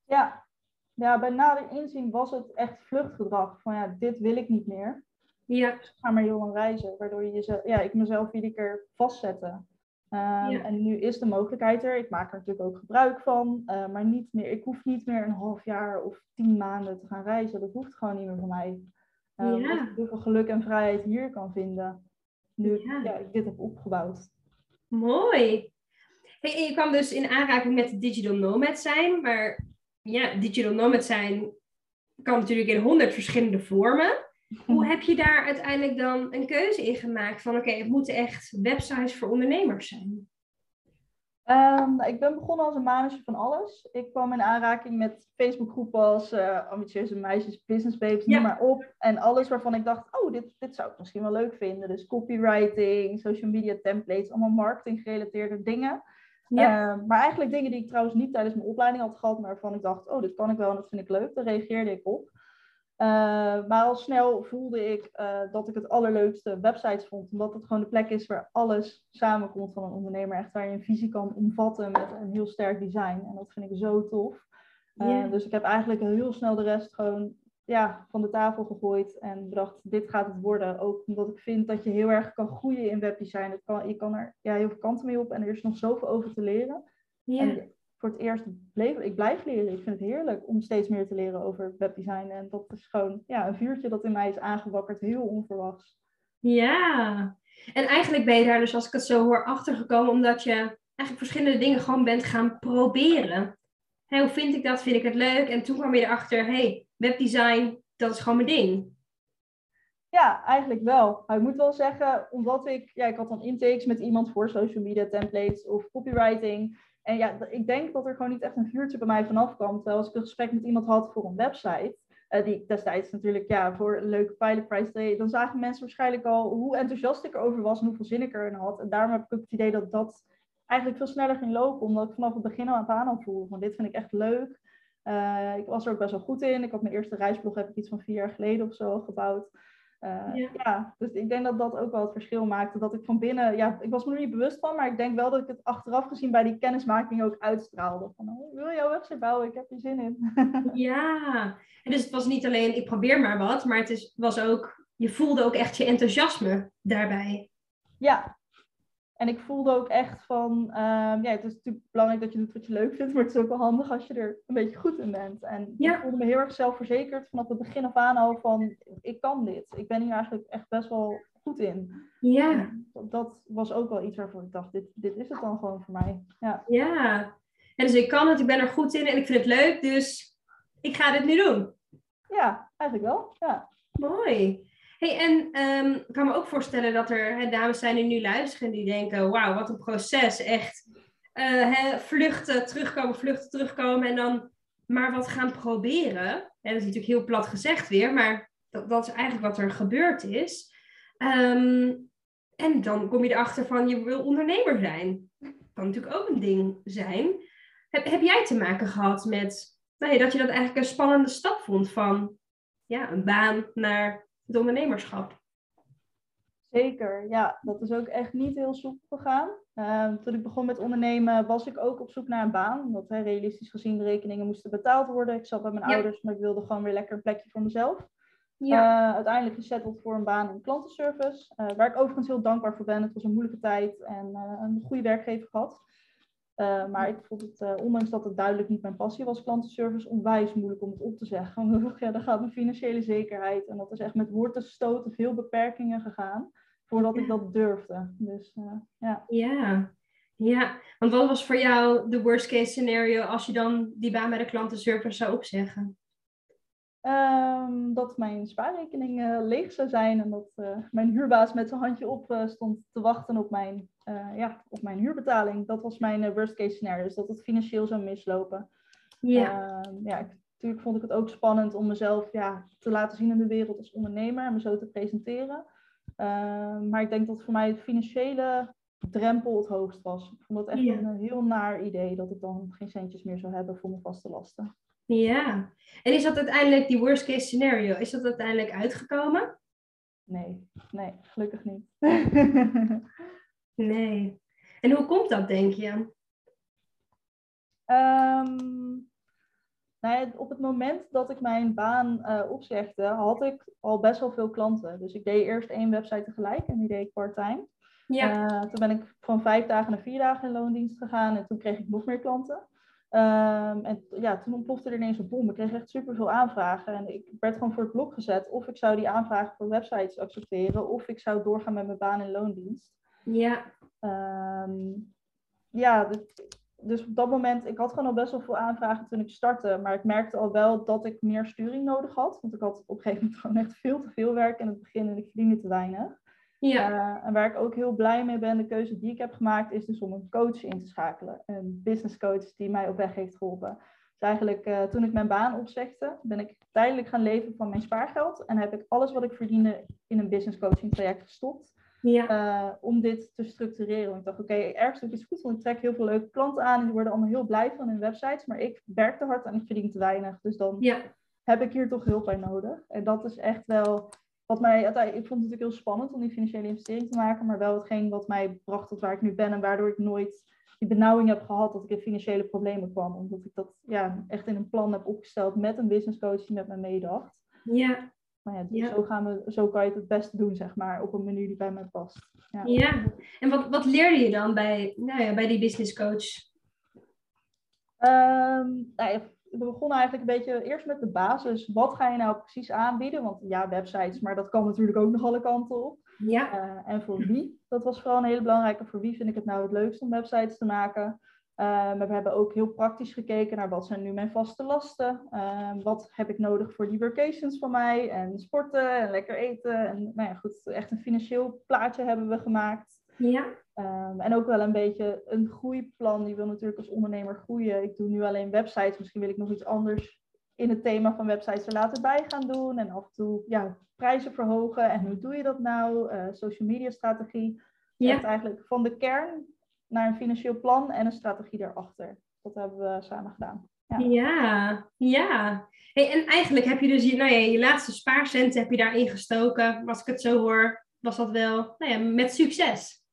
Ja, ja bij nader inzien was het echt vluchtgedrag. Van ja, dit wil ik niet meer. Ja. Dus ga maar heel lang reizen. Waardoor je jezelf, ja, ik mezelf iedere keer vastzette. Um, ja. En nu is de mogelijkheid er. Ik maak er natuurlijk ook gebruik van. Uh, maar niet meer, ik hoef niet meer een half jaar of tien maanden te gaan reizen. Dat hoeft gewoon niet meer voor mij. Um, ja. Dat ik heel veel geluk en vrijheid hier kan vinden nu ja. ik dit heb opgebouwd. Mooi. Hey, en je kwam dus in aanraking met digital nomad zijn, maar ja, digital nomad zijn kan natuurlijk in honderd verschillende vormen. Hoe heb je daar uiteindelijk dan een keuze in gemaakt van oké, het moeten echt websites voor ondernemers zijn? Um, ik ben begonnen als een manager van alles. Ik kwam in aanraking met Facebookgroepen als uh, ambitieuze meisjes, business babes, noem maar op. En alles waarvan ik dacht, oh, dit, dit zou ik misschien wel leuk vinden. Dus copywriting, social media templates, allemaal marketing gerelateerde dingen. Ja. Um, maar eigenlijk dingen die ik trouwens niet tijdens mijn opleiding had gehad, maar waarvan ik dacht, oh, dit kan ik wel en dat vind ik leuk. Daar reageerde ik op. Uh, maar al snel voelde ik uh, dat ik het allerleukste websites vond. Omdat het gewoon de plek is waar alles samenkomt van een ondernemer. Echt waar je een visie kan omvatten met een heel sterk design. En dat vind ik zo tof. Uh, yeah. Dus ik heb eigenlijk heel snel de rest gewoon ja, van de tafel gegooid. En bedacht, dit gaat het worden. Ook omdat ik vind dat je heel erg kan groeien in webdesign. Het kan, je kan er ja, heel veel kanten mee op. En er is nog zoveel over te leren. Yeah voor het eerst bleef, ik blijf leren. Ik vind het heerlijk om steeds meer te leren over webdesign. En dat is gewoon ja, een vuurtje dat in mij is aangewakkerd, heel onverwachts. Ja, en eigenlijk ben je daar dus, als ik het zo hoor, achtergekomen omdat je eigenlijk verschillende dingen gewoon bent gaan proberen. Hey, hoe vind ik dat? Vind ik het leuk? En toen kwam je erachter, hey, webdesign, dat is gewoon mijn ding. Ja, eigenlijk wel. Maar ik moet wel zeggen, omdat ik, ja, ik had dan intakes met iemand voor social media templates of copywriting. En ja, ik denk dat er gewoon niet echt een vuurtje bij mij vanaf kwam. Terwijl als ik een gesprek met iemand had voor een website, uh, die ik destijds natuurlijk ja, voor een leuke pilotprijs deed, dan zagen mensen waarschijnlijk al hoe enthousiast ik erover was en hoeveel zin ik erin had. En daarom heb ik ook het idee dat dat eigenlijk veel sneller ging lopen, omdat ik vanaf het begin al aan het voelde van dit vind ik echt leuk. Uh, ik was er ook best wel goed in. Ik had mijn eerste reisblog heb ik iets van vier jaar geleden of zo gebouwd. Uh, ja. ja. dus ik denk dat dat ook wel het verschil maakte. Dat ik van binnen, ja, ik was me er niet bewust van, maar ik denk wel dat ik het achteraf gezien bij die kennismaking ook uitstraalde. Van, oh, ik wil jouw website bouwen, ik heb er zin in. ja, en dus het was niet alleen ik probeer maar wat, maar het is, was ook, je voelde ook echt je enthousiasme daarbij. Ja, en ik voelde ook echt van, um, ja, het is natuurlijk belangrijk dat je doet wat je leuk vindt, maar het is ook wel handig als je er een beetje goed in bent. En ik voelde me heel erg zelfverzekerd vanaf het begin af aan al van, ik kan dit. Ik ben hier eigenlijk echt best wel goed in. Ja. Dat, dat, was ook wel iets waarvoor ik dacht, dit, dit is het dan gewoon voor mij. Ja. ja. En dus ik kan het, ik ben er goed in en ik vind het leuk, dus ik ga dit nu doen. Ja, eigenlijk wel. Ja. Mooi. Hey, en um, ik kan me ook voorstellen dat er dames zijn die nu luisteren die denken, wauw, wat een proces, echt. Hè, vluchten, terugkomen, vluchten, terugkomen en dan maar wat gaan proberen. Dat is natuurlijk heel plat gezegd weer, maar dat, dat is eigenlijk wat er gebeurd is. Um, en dan kom je erachter van, je wil ondernemer zijn. Dat kan natuurlijk ook een ding zijn. Heb, heb jij te maken gehad met nou dat je dat eigenlijk een spannende stap vond van ja, een baan naar het ondernemerschap. Zeker, ja. Dat is ook echt niet heel soepel gegaan. Uh, toen ik begon met ondernemen was ik ook op zoek naar een baan. Omdat hè, realistisch gezien de rekeningen moesten betaald worden. Ik zat bij mijn ouders, maar ik wilde gewoon weer lekker een plekje voor mezelf. Ja. Uh, uiteindelijk gesetteld voor een baan in klantenservice. Uh, waar ik overigens heel dankbaar voor ben. Het was een moeilijke tijd en eh, een goede werkgever gehad. Uh, maar ik vond het, uh, ondanks dat het duidelijk niet mijn passie was, klantenservice, onwijs moeilijk om het op te zeggen. Ja, daar gaat mijn financiële zekerheid. En dat is echt met woorden stoten veel beperkingen gegaan voordat ik dat durfde. Dus uh, ja. Ja. Ja, want wat was voor jou de worst case scenario als je dan die baan bij de klantenservice zou opzeggen? Um, dat mijn spaarrekening uh, leeg zou zijn en dat uh, mijn huurbaas met zijn handje op uh, stond te wachten op mijn, ja, op mijn huurbetaling. Dat was mijn worst case scenario, dus dat het financieel zou mislopen. Ja. Ehm, ja, ik, natuurlijk vond ik het ook spannend om mezelf ja, te laten zien in de wereld als ondernemer en me zo te presenteren. Ehm, maar ik denk dat voor mij het financiële drempel het hoogst was. Ik vond het echt een heel naar idee dat ik dan geen centjes meer zou hebben voor mijn vaste lasten. Ja, en is dat uiteindelijk die worst case scenario? Is dat uiteindelijk uitgekomen? Nee, nee, gelukkig niet. nee. En hoe komt dat, denk je? Um, nou ja, op het moment dat ik mijn baan uh, opzegde, had ik al best wel veel klanten. Dus ik deed eerst één website tegelijk en die deed ik part-time. Ja. Uh, toen ben ik van vijf dagen naar vier dagen in loondienst gegaan en toen kreeg ik nog meer klanten. Um, en ja, toen ontplofte er ineens een bom. Ik kreeg echt superveel aanvragen. En ik werd gewoon voor het blok gezet. Of ik zou die aanvragen voor websites accepteren. Of ik zou doorgaan met mijn baan in loondienst. Ja. Um, ja, dus op dat moment, ik had gewoon al best wel veel aanvragen toen ik startte. Maar ik merkte al wel dat ik meer sturing nodig had. Want ik had op een gegeven moment gewoon echt veel te veel werk in het begin en ik verdiende te weinig. Ja. Uh, en waar ik ook heel blij mee ben, de keuze die ik heb gemaakt, is dus om een coach in te schakelen. Een business coach die mij op weg heeft geholpen. Dus eigenlijk uh, toen ik mijn baan opzegde, ben ik tijdelijk gaan leven van mijn spaargeld. En heb ik alles wat ik verdiende in een business coaching traject gestopt. Ja. Uh, om dit te structureren. Want ik dacht, oké, okay, ergens doe ik iets goed, want ik trek heel veel leuke klanten aan. En die worden allemaal heel blij van hun websites. Maar ik werk te hard en ik verdien te weinig. Dus dan ja. heb ik hier toch hulp bij nodig. En dat is echt wel wat mij ik vond het natuurlijk heel spannend om die financiële investering te maken, maar wel hetgeen wat mij bracht tot waar ik nu ben en waardoor ik nooit die benauwing heb gehad dat ik in financiële problemen kwam. Omdat ik dat ja, echt in een plan heb opgesteld met een business coach die met me meedacht. Ja. Maar ja, dus Zo, gaan we, zo kan je het het beste doen, zeg maar, op een manier die bij mij past. Ja, ja. en wat, wat leerde je dan bij, nou ja, bij die business coach? Um, nou ja, we begonnen eigenlijk een beetje eerst met de basis. Wat ga je nou precies aanbieden? Want ja, websites, maar dat kan natuurlijk ook nog alle kanten op. Ja. Uh, en voor wie? Dat was vooral een hele belangrijke. Voor wie vind ik het nou het leukst om websites te maken? Ehm, we hebben ook heel praktisch gekeken naar wat zijn nu mijn vaste lasten. Um, wat heb ik nodig voor die workations van mij en sporten en lekker eten. En nou ja, goed, echt een financieel plaatje hebben we gemaakt. Ja. Um, en ook wel een beetje een groeiplan. Die wil natuurlijk als ondernemer groeien. Ik doe nu alleen websites. Misschien wil ik nog iets anders in het thema van websites er later bij gaan doen. En af en toe ja, prijzen verhogen. En hoe doe je dat nou? Uh, social media strategie. Ja. Echt eigenlijk van de kern naar een financieel plan en een strategie daarachter. Dat hebben we samen gedaan. Ja, ja. ja. Hey, en eigenlijk heb je dus je, nou ja, je laatste spaarcenten heb je daarin gestoken. Als ik het zo hoor, was dat wel nou ja, met succes.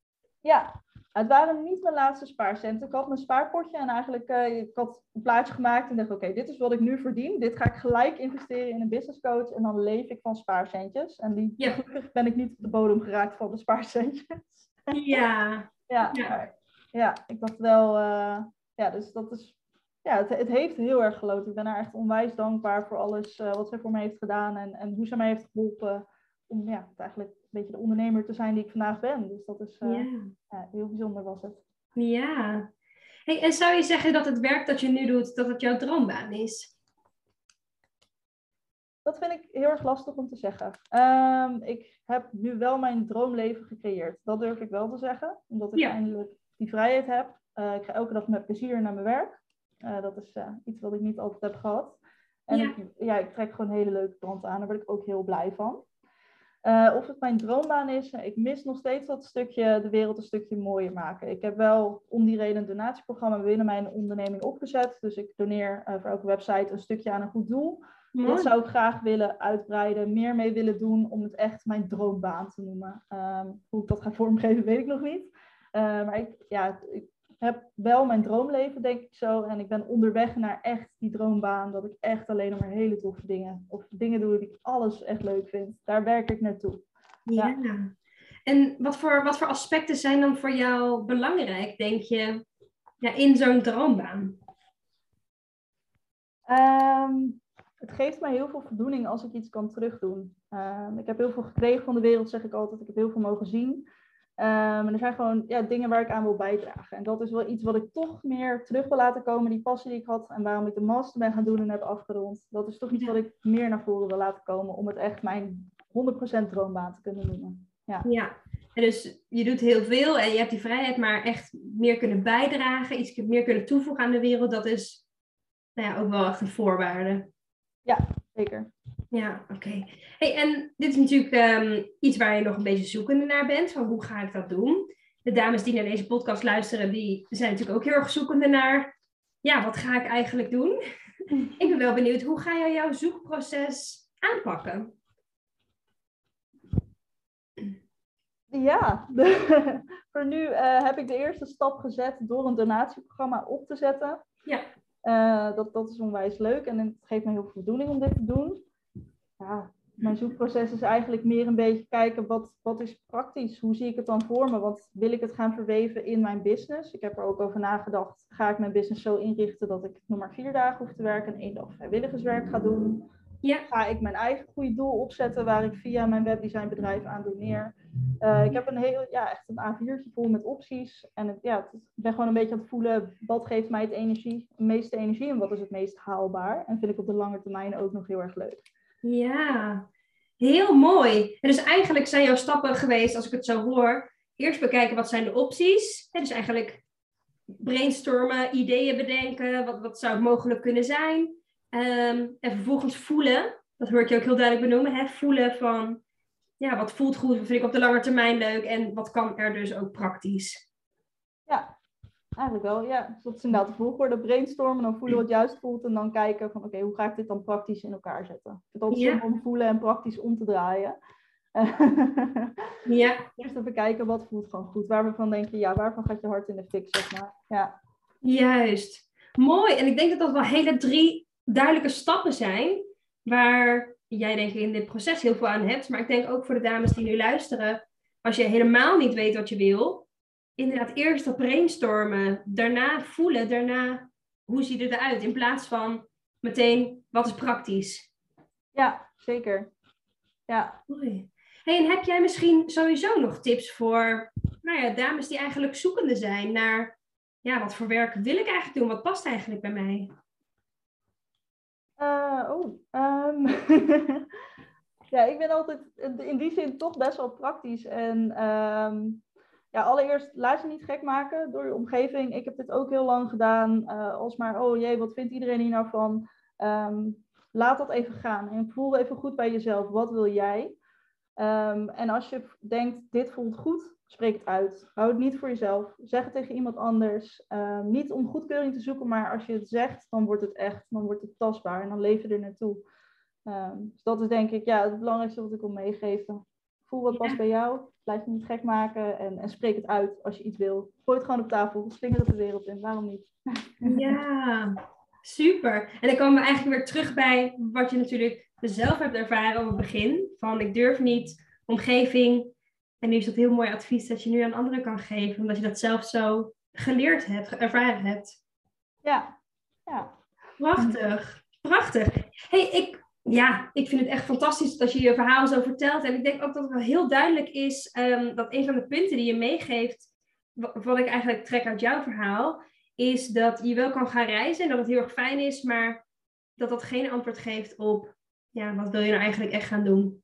Ja, het waren niet mijn laatste spaarcenten. Ik had mijn spaarpotje en eigenlijk uh, ik had een plaatje gemaakt en dacht, oké, dit is wat ik nu verdien. Dit ga ik gelijk investeren in een business coach en dan leef ik van spaarcentjes. En die, ja. gelukkig ben ik niet op de bodem geraakt van de spaarcentjes. Ja. ja, ja. ja, ik dacht wel, uh, ja, dus dat is, ja, het, het heeft heel erg geloot. Ik ben haar echt onwijs dankbaar voor alles uh, wat zij voor mij heeft gedaan en, en hoe ze mij heeft geholpen om ja, eigenlijk een beetje de ondernemer te zijn die ik vandaag ben. Dus dat is uh, ja. Ja, heel bijzonder was het. Ja. Hey, en zou je zeggen dat het werk dat je nu doet, dat het jouw droombaan is? Dat vind ik heel erg lastig om te zeggen. Um, ik heb nu wel mijn droomleven gecreëerd. Dat durf ik wel te zeggen. Omdat ik ja. eindelijk die vrijheid heb. Uh, ik ga elke dag met plezier naar mijn werk. Uh, dat is iets wat ik niet altijd heb gehad. En ja. Ik, ja, ik trek gewoon hele leuke klanten aan. Daar word ik ook heel blij van. Uh, of het mijn droombaan is, ik mis nog steeds dat stukje de wereld een stukje mooier maken. Ik heb wel om die reden een donatieprogramma binnen mijn onderneming opgezet. Dus ik doneer uh, voor elke website een stukje aan een goed doel. Mooi. Dat zou ik graag willen uitbreiden, meer mee willen doen om het echt mijn droombaan te noemen. Um, hoe ik dat ga vormgeven, weet ik nog niet. Uh, maar ik, ja, ik heb wel mijn droomleven, denk ik zo. En ik ben onderweg naar echt die droombaan. Dat ik echt alleen nog maar hele toffe dingen. Of dingen doe die ik alles echt leuk vind. Daar werk ik naartoe. Ja. ja. En wat voor, wat voor aspecten zijn dan voor jou belangrijk, denk je, ja, in zo'n droombaan? Um, het geeft mij heel veel voldoening als ik iets kan terugdoen. Um, ik heb heel veel gekregen van de wereld, zeg ik altijd. Ik heb heel veel mogen zien. Um, en er zijn gewoon ja, dingen waar ik aan wil bijdragen. En dat is wel iets wat ik toch meer terug wil laten komen. Die passie die ik had en waarom ik de master ben gaan doen en heb afgerond. Dat is toch iets wat ik meer naar voren wil laten komen. Om het echt mijn 100% droombaan te kunnen noemen. Ja. ja. En dus je doet heel veel en je hebt die vrijheid, maar echt meer kunnen bijdragen. Iets meer kunnen toevoegen aan de wereld. Dat is nou ja, ook wel echt een voorwaarde. Ja, zeker. Ja, oké. Okay. Hey, en dit is natuurlijk um, iets waar je nog een beetje zoekende naar bent. Van hoe ga ik dat doen? De dames die naar deze podcast luisteren, die zijn natuurlijk ook heel erg zoekende naar... Ja, wat ga ik eigenlijk doen? ik ben wel benieuwd, hoe ga jij jouw zoekproces aanpakken? Ja, voor nu uh, heb ik de eerste stap gezet door een donatieprogramma op te zetten. Ja. Uh, dat, dat is onwijs leuk en het geeft me heel veel voldoening om dit te doen ja, mijn zoekproces is eigenlijk meer een beetje kijken wat, wat is praktisch, hoe zie ik het dan voor me, want wil ik het gaan verweven in mijn business? Ik heb er ook over nagedacht, ga ik mijn business zo inrichten dat ik nog maar vier dagen hoef te werken en één dag vrijwilligerswerk ga doen? Ja. Ga ik mijn eigen goede doel opzetten waar ik via mijn webdesignbedrijf aan doneer? Uh, ik heb een heel, ja, echt een A4'tje vol met opties. En het, ja, ik ben gewoon een beetje aan het voelen, wat geeft mij het, energie, het meeste energie en wat is het meest haalbaar? En vind ik op de lange termijn ook nog heel erg leuk. Ja, heel mooi. En dus eigenlijk zijn jouw stappen geweest, als ik het zo hoor, eerst bekijken wat zijn de opties. dus eigenlijk brainstormen, ideeën bedenken, wat, wat zou het mogelijk kunnen zijn. Um, en vervolgens voelen, dat hoor ik je ook heel duidelijk benoemen, hè? voelen van, ja, wat voelt goed, wat vind ik op de lange termijn leuk en wat kan er dus ook praktisch. Ja, Eigenlijk wel, ja. Dat is inderdaad de volgorde. Brainstormen, dan voelen wat juist voelt. En dan kijken van, oké, hoe ga ik dit dan praktisch in elkaar zetten? Het ja. om voelen en praktisch om te draaien. ja. Eerst even kijken, wat voelt gewoon goed? Waar we van denken, ja, waarvan gaat je hart in de fik, zeg maar. Ja. Juist. Mooi. En ik denk dat dat wel hele drie duidelijke stappen zijn. Waar jij denk ik in dit proces heel veel aan hebt. Maar ik denk ook voor de dames die nu luisteren. Als je helemaal niet weet wat je wil inderdaad eerst dat brainstormen, daarna voelen, daarna hoe ziet het eruit, in plaats van meteen wat is praktisch. Ja, zeker. Ja. Mooi. Hey, en heb jij misschien sowieso nog tips voor nou ja, dames die eigenlijk zoekende zijn naar ja, wat voor werk wil ik eigenlijk doen? Wat past eigenlijk bij mij? Uh, oh, um, ja, ik ben altijd in die zin toch best wel praktisch. En um, ja, allereerst laat je niet gek maken door je omgeving. Ik heb dit ook heel lang gedaan. Uh, als maar, oh jee, wat vindt iedereen hier nou van? Um, laat dat even gaan en voel even goed bij jezelf. Wat wil jij? en als je denkt, dit voelt goed, spreek het uit. Hou het niet voor jezelf. Zeg het tegen iemand anders. niet om goedkeuring te zoeken, maar als je het zegt, dan wordt het echt. Dan wordt het tastbaar en dan leef je er naartoe. dus dat is denk ik ja, het belangrijkste wat ik wil meegeven. Voel wat past bij jou. Blijf je niet gek maken en, en spreek het uit als je iets wil. Gooi het gewoon op tafel. Slinger het de wereld in. Waarom niet? Ja, super. En dan komen we eigenlijk weer terug bij wat je natuurlijk zelf hebt ervaren op het begin. Van ik durf niet, omgeving. En nu is dat heel mooi advies dat je nu aan anderen kan geven. Omdat je dat zelf zo geleerd hebt, ervaren hebt. Ja, ja. Prachtig, prachtig. hey, ik ja, ik vind het echt fantastisch dat je je verhaal zo vertelt. En ik denk ook dat het wel heel duidelijk is um, dat een van de punten die je meegeeft, wat ik eigenlijk trek uit jouw verhaal, is dat je wel kan gaan reizen en dat het heel erg fijn is, maar dat dat geen antwoord geeft op, ja, wat wil je nou eigenlijk echt gaan doen?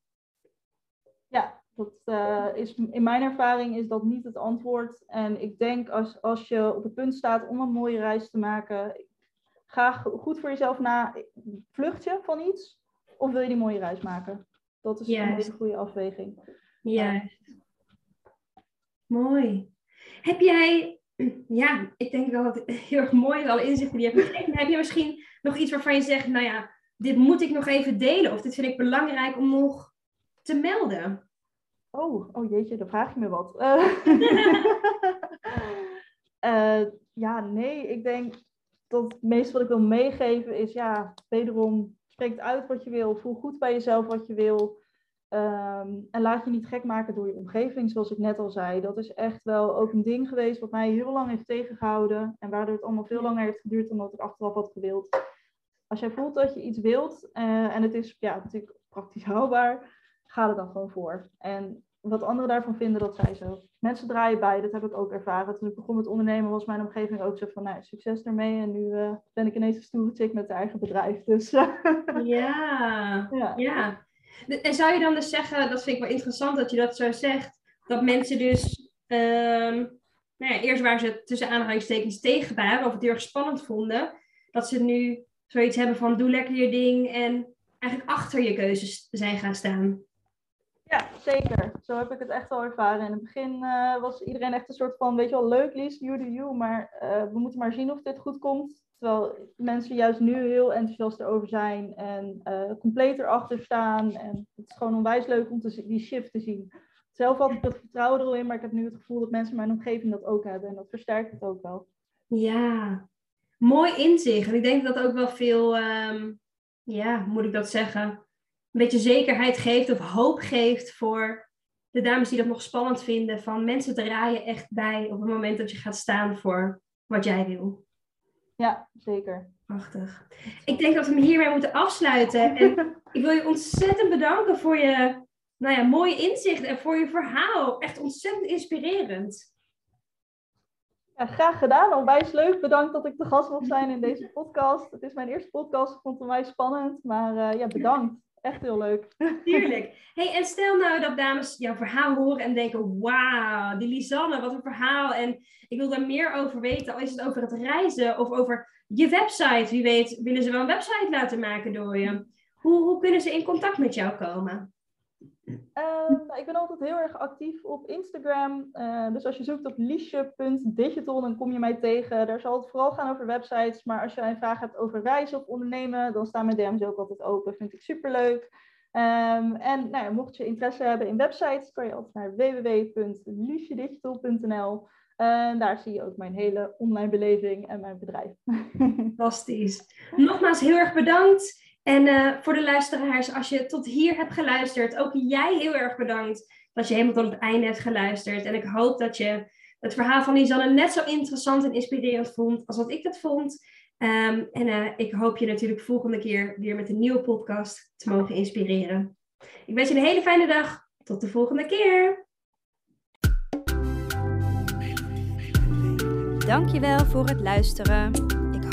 Ja, dat uh, is, in mijn ervaring is dat niet het antwoord. En ik denk als, als je op het punt staat om een mooie reis te maken, ga goed voor jezelf na. Vlucht je van iets? Of wil je die mooie reis maken? Dat is een hele goede afweging. Juist. Mooi. Heb jij, ja, ik denk wel dat het heel erg mooi is, alle inzichten die je hebt gegeven. Heb je misschien nog iets waarvan je zegt, nou ja, dit moet ik nog even delen. Of dit vind ik belangrijk om nog te melden. Oh, oh jeetje, dan vraag je me wat. Uh, ja, nee, ik denk dat het meeste wat ik wil meegeven is, ja, wederom Spreek uit wat je wil. Voel goed bij jezelf wat je wil. Ehm, en laat je niet gek maken door je omgeving, zoals ik net al zei. Dat is echt wel ook een ding geweest wat mij heel lang heeft tegengehouden. En waardoor het allemaal veel langer heeft geduurd dan wat ik achteraf had gewild. Als jij voelt dat je iets wilt uh, en het is ja, natuurlijk praktisch haalbaar, ga er dan gewoon voor. En wat anderen daarvan vinden, dat zij zo. Mensen draaien bij, dat heb ik ook ervaren. Toen ik begon met ondernemen was mijn omgeving ook zo van, nou, succes ermee. En nu uh, ben ik ineens een stoere chick met haar eigen bedrijf. Dus, ja, ja, ja. En zou je dan dus zeggen, dat vind ik wel interessant dat je dat zo zegt, dat mensen dus, um, nou ja, eerst waar ze tussen aanhalingstekens tegen waren, of het heel erg spannend vonden, dat ze nu zoiets hebben van, doe lekker je ding en eigenlijk achter je keuzes zijn gaan staan. Ja, zeker. Zo heb ik het echt al ervaren. In het begin uh, was iedereen echt een soort van, weet je wel, leuk Lies, you do you, maar uh, we moeten maar zien of dit goed komt. Terwijl mensen juist nu heel enthousiast erover zijn en uh, compleet erachter staan. En het is gewoon onwijs leuk om te, die shift te zien. Zelf had ik dat vertrouwen er al in, maar ik heb nu het gevoel dat mensen in mijn omgeving dat ook hebben. En dat versterkt het ook wel. Ja, mooi inzicht. En ik denk dat ook wel veel, um, ja, moet ik dat zeggen een beetje zekerheid geeft of hoop geeft voor de dames die dat nog spannend vinden. Van mensen draaien echt bij op het moment dat je gaat staan voor wat jij wil. Ja, zeker. Prachtig. Ik denk dat we hem hiermee moeten afsluiten. En ik wil je ontzettend bedanken voor je nou ja, mooie inzicht en voor je verhaal. Echt ontzettend inspirerend. Ja, graag gedaan. Onwijs leuk. Bedankt dat ik te gast mocht zijn in deze podcast. Het is mijn eerste podcast. Ik vond het onwijs spannend. Maar uh, ja, bedankt. Echt heel leuk. Tuurlijk. Hey, en stel nou dat dames jouw verhaal horen en denken: wauw, die Lisanne, wat een verhaal. En ik wil daar meer over weten. Al is het over het reizen of over je website. Wie weet, willen ze wel een website laten maken door je. Hoe, hoe kunnen ze in contact met jou komen? Uh, ik ben altijd heel erg actief op Instagram. Uh, dus als je zoekt op liesje.digital, dan kom je mij tegen. Daar zal het vooral gaan over websites. Maar als je een vraag hebt over reizen of ondernemen, dan staan mijn DM's ook altijd open. Vind ik superleuk. Um, en nou mocht je interesse hebben in websites, kan je altijd naar www.liesjedigital.nl. En daar zie je ook mijn hele online beleving en mijn bedrijf. Fantastisch. Nogmaals heel erg bedankt. En uh, voor de luisteraars, als je tot hier hebt geluisterd, ook jij heel erg bedankt dat je helemaal tot het einde hebt geluisterd. En ik hoop dat je het verhaal van Lisanne net zo interessant en inspirerend vond als wat ik dat vond. Um, en uh, ik hoop je natuurlijk volgende keer weer met een nieuwe podcast te mogen inspireren. Ik wens je een hele fijne dag. Tot de volgende keer. Dankjewel voor het luisteren.